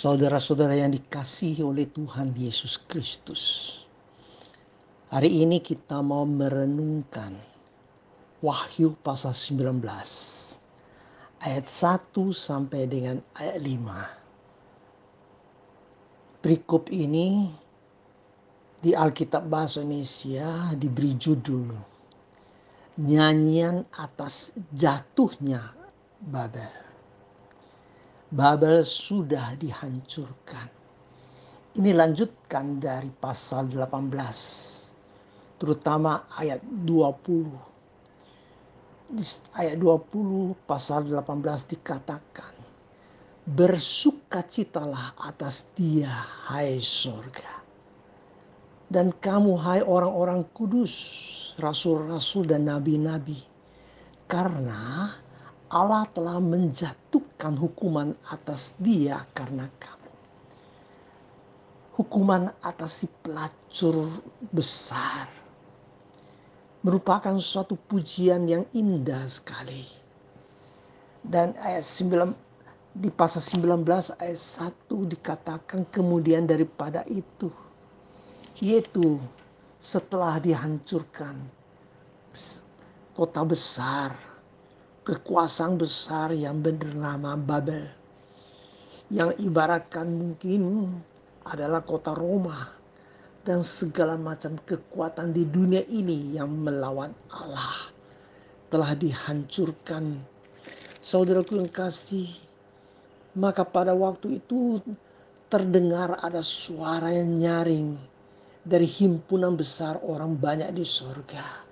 Saudara-saudara yang dikasihi oleh Tuhan Yesus Kristus. Hari ini kita mau merenungkan Wahyu pasal 19 ayat 1 sampai dengan ayat 5. Perikop ini di Alkitab Bahasa Indonesia diberi judul Nyanyian atas jatuhnya Babel. Babel sudah dihancurkan. Ini lanjutkan dari pasal 18, terutama ayat 20. Di ayat 20 pasal 18 dikatakan, Bersukacitalah atas dia, hai sorga. Dan kamu, hai orang-orang kudus, rasul-rasul dan nabi-nabi, karena Allah telah menjatuhkan hukuman atas dia karena kamu. Hukuman atas si pelacur besar merupakan suatu pujian yang indah sekali. Dan ayat 9 di pasal 19 ayat 1 dikatakan kemudian daripada itu yaitu setelah dihancurkan kota besar kekuasaan besar yang bernama Babel. Yang ibaratkan mungkin adalah kota Roma dan segala macam kekuatan di dunia ini yang melawan Allah telah dihancurkan. Saudaraku yang kasih, maka pada waktu itu terdengar ada suara yang nyaring dari himpunan besar orang banyak di sorga.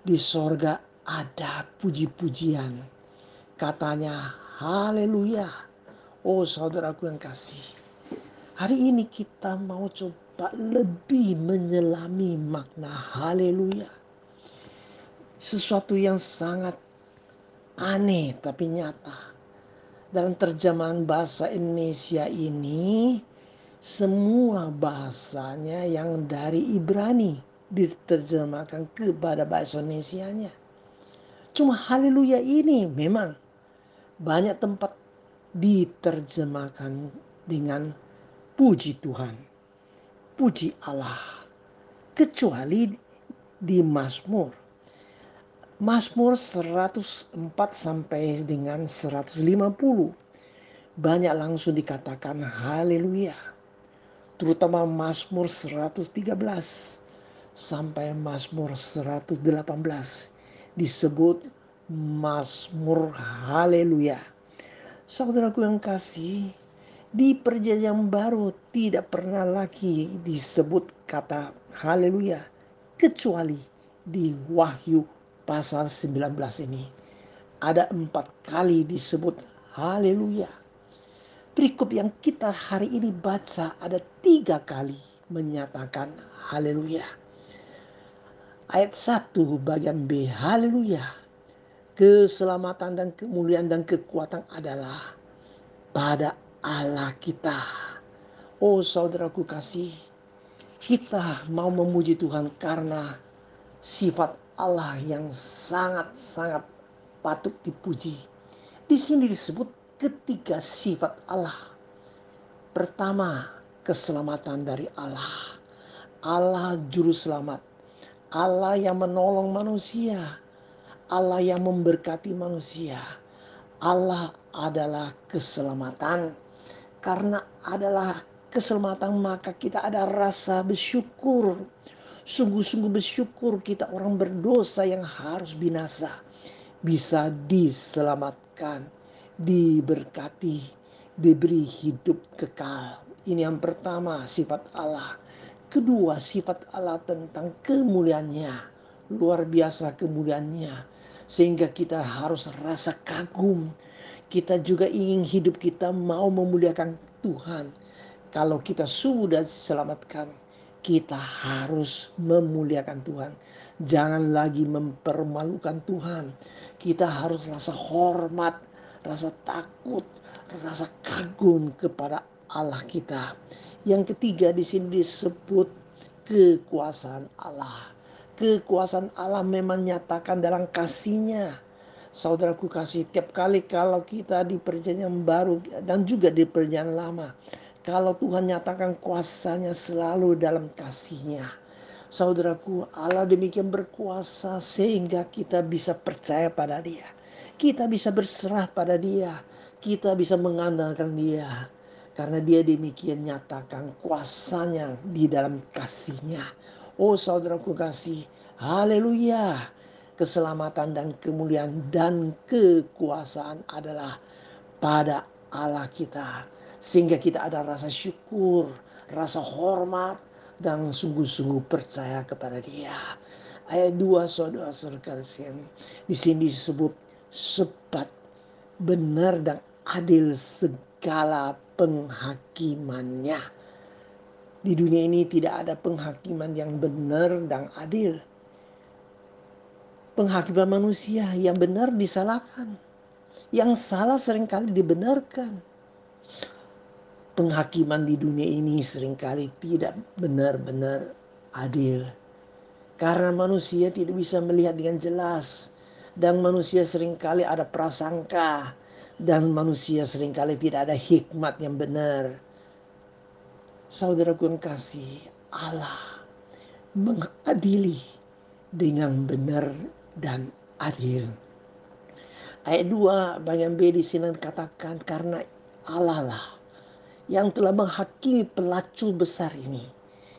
Di sorga ada puji-pujian. Katanya, haleluya. Oh saudaraku yang kasih. Hari ini kita mau coba lebih menyelami makna haleluya. Sesuatu yang sangat aneh tapi nyata. Dalam terjemahan bahasa Indonesia ini, semua bahasanya yang dari Ibrani diterjemahkan kepada bahasa Indonesia-nya. Cuma haleluya ini memang banyak tempat diterjemahkan dengan puji Tuhan, puji Allah. Kecuali di Mazmur. Mazmur 104 sampai dengan 150 banyak langsung dikatakan haleluya. Terutama Mazmur 113 sampai Mazmur 118 disebut Mazmur Haleluya. Saudaraku yang kasih, di perjanjian baru tidak pernah lagi disebut kata haleluya kecuali di Wahyu pasal 19 ini. Ada empat kali disebut haleluya. Berikut yang kita hari ini baca ada tiga kali menyatakan haleluya ayat 1 bagian B. Haleluya. Keselamatan dan kemuliaan dan kekuatan adalah pada Allah kita. Oh saudaraku kasih, kita mau memuji Tuhan karena sifat Allah yang sangat-sangat patut dipuji. Di sini disebut ketiga sifat Allah. Pertama, keselamatan dari Allah. Allah juru selamat. Allah yang menolong manusia, Allah yang memberkati manusia. Allah adalah keselamatan. Karena adalah keselamatan maka kita ada rasa bersyukur. Sungguh-sungguh bersyukur kita orang berdosa yang harus binasa. Bisa diselamatkan, diberkati, diberi hidup kekal. Ini yang pertama sifat Allah. Kedua, sifat Allah tentang kemuliaannya. Luar biasa kemuliaannya. Sehingga kita harus rasa kagum. Kita juga ingin hidup kita mau memuliakan Tuhan. Kalau kita sudah diselamatkan, kita harus memuliakan Tuhan. Jangan lagi mempermalukan Tuhan. Kita harus rasa hormat, rasa takut, rasa kagum kepada Allah kita. Yang ketiga di sini disebut kekuasaan Allah. Kekuasaan Allah memang nyatakan dalam kasihnya Saudaraku kasih tiap kali kalau kita di perjanjian baru dan juga di perjanjian lama. Kalau Tuhan nyatakan kuasanya selalu dalam kasihnya. Saudaraku Allah demikian berkuasa sehingga kita bisa percaya pada dia. Kita bisa berserah pada dia. Kita bisa mengandalkan dia. Karena dia demikian nyatakan kuasanya di dalam kasihnya. Oh saudaraku kasih, haleluya. Keselamatan dan kemuliaan dan kekuasaan adalah pada Allah kita. Sehingga kita ada rasa syukur, rasa hormat, dan sungguh-sungguh percaya kepada dia. Ayat 2 saudara-saudara di sini disebut sepat benar dan adil segala penghakimannya. Di dunia ini tidak ada penghakiman yang benar dan adil. Penghakiman manusia yang benar disalahkan. Yang salah sering kali dibenarkan. Penghakiman di dunia ini sering kali tidak benar-benar adil. Karena manusia tidak bisa melihat dengan jelas. Dan manusia sering kali ada prasangka dan manusia sering kali tidak ada hikmat yang benar. Saudaraku yang kasih, Allah mengadili dengan benar dan adil. Ayat 2 bagian B di sini katakan karena Allah lah yang telah menghakimi pelacur besar ini.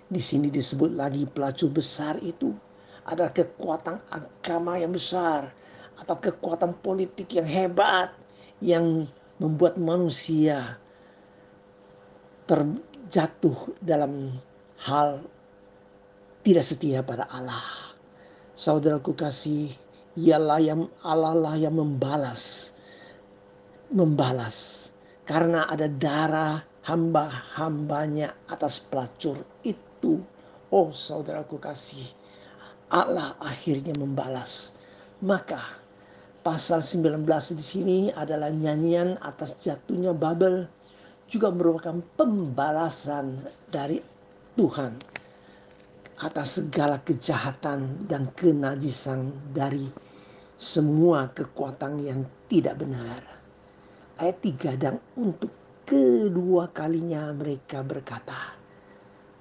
Di sini disebut lagi pelacur besar itu ada kekuatan agama yang besar atau kekuatan politik yang hebat yang membuat manusia terjatuh dalam hal tidak setia pada Allah. Saudaraku kasih, ialah yang Allah lah yang membalas. Membalas. Karena ada darah hamba-hambanya atas pelacur itu. Oh saudaraku kasih, Allah akhirnya membalas. Maka pasal 19 di sini adalah nyanyian atas jatuhnya Babel juga merupakan pembalasan dari Tuhan atas segala kejahatan dan kenajisan dari semua kekuatan yang tidak benar. Ayat 3 dan untuk kedua kalinya mereka berkata,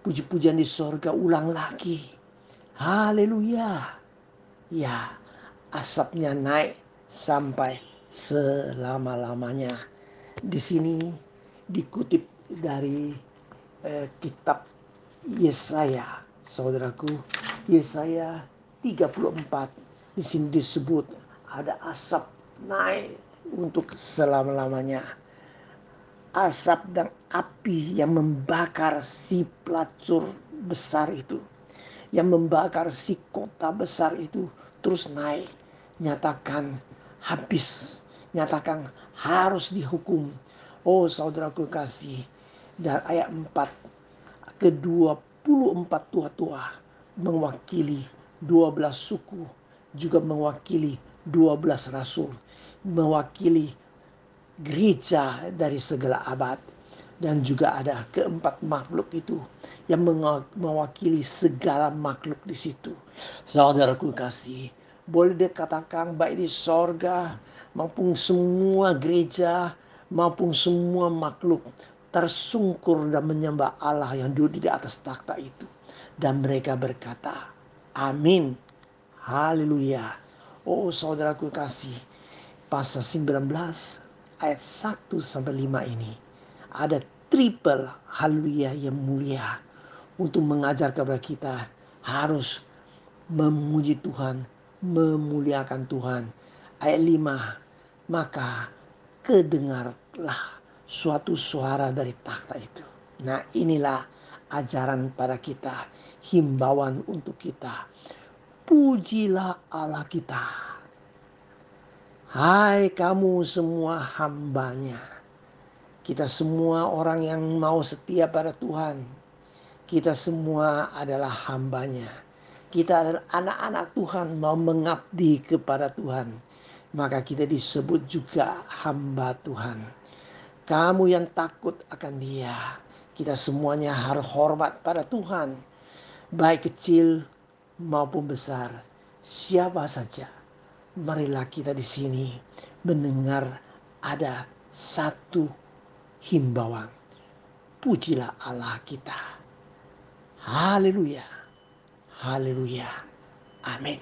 Puji-pujian di sorga ulang lagi. Haleluya. Ya, asapnya naik sampai selama-lamanya. Di sini dikutip dari eh, kitab Yesaya, saudaraku. Yesaya 34 di sini disebut ada asap naik untuk selama-lamanya. Asap dan api yang membakar si pelacur besar itu. Yang membakar si kota besar itu terus naik. Nyatakan habis. Nyatakan harus dihukum. Oh saudaraku kasih. Dan ayat 4. Kedua puluh empat tua-tua mewakili dua belas suku. Juga mewakili dua belas rasul. Mewakili gereja dari segala abad. Dan juga ada keempat makhluk itu yang mewakili segala makhluk di situ. Saudaraku kasih, boleh dikatakan baik di sorga maupun semua gereja maupun semua makhluk tersungkur dan menyembah Allah yang duduk di atas takhta itu. Dan mereka berkata, Amin. Haleluya. Oh saudaraku kasih, pasal 19 ayat 1 sampai 5 ini ada triple haleluya yang mulia untuk mengajar kepada kita harus memuji Tuhan memuliakan Tuhan. Ayat 5, maka kedengarlah suatu suara dari takhta itu. Nah inilah ajaran pada kita, himbauan untuk kita. Pujilah Allah kita. Hai kamu semua hambanya. Kita semua orang yang mau setia pada Tuhan. Kita semua adalah hambanya kita adalah anak-anak Tuhan mau mengabdi kepada Tuhan. Maka kita disebut juga hamba Tuhan. Kamu yang takut akan dia. Kita semuanya harus hormat pada Tuhan. Baik kecil maupun besar. Siapa saja. marilah kita di sini mendengar ada satu himbauan. Pujilah Allah kita. Haleluya. Haleluya. Amin.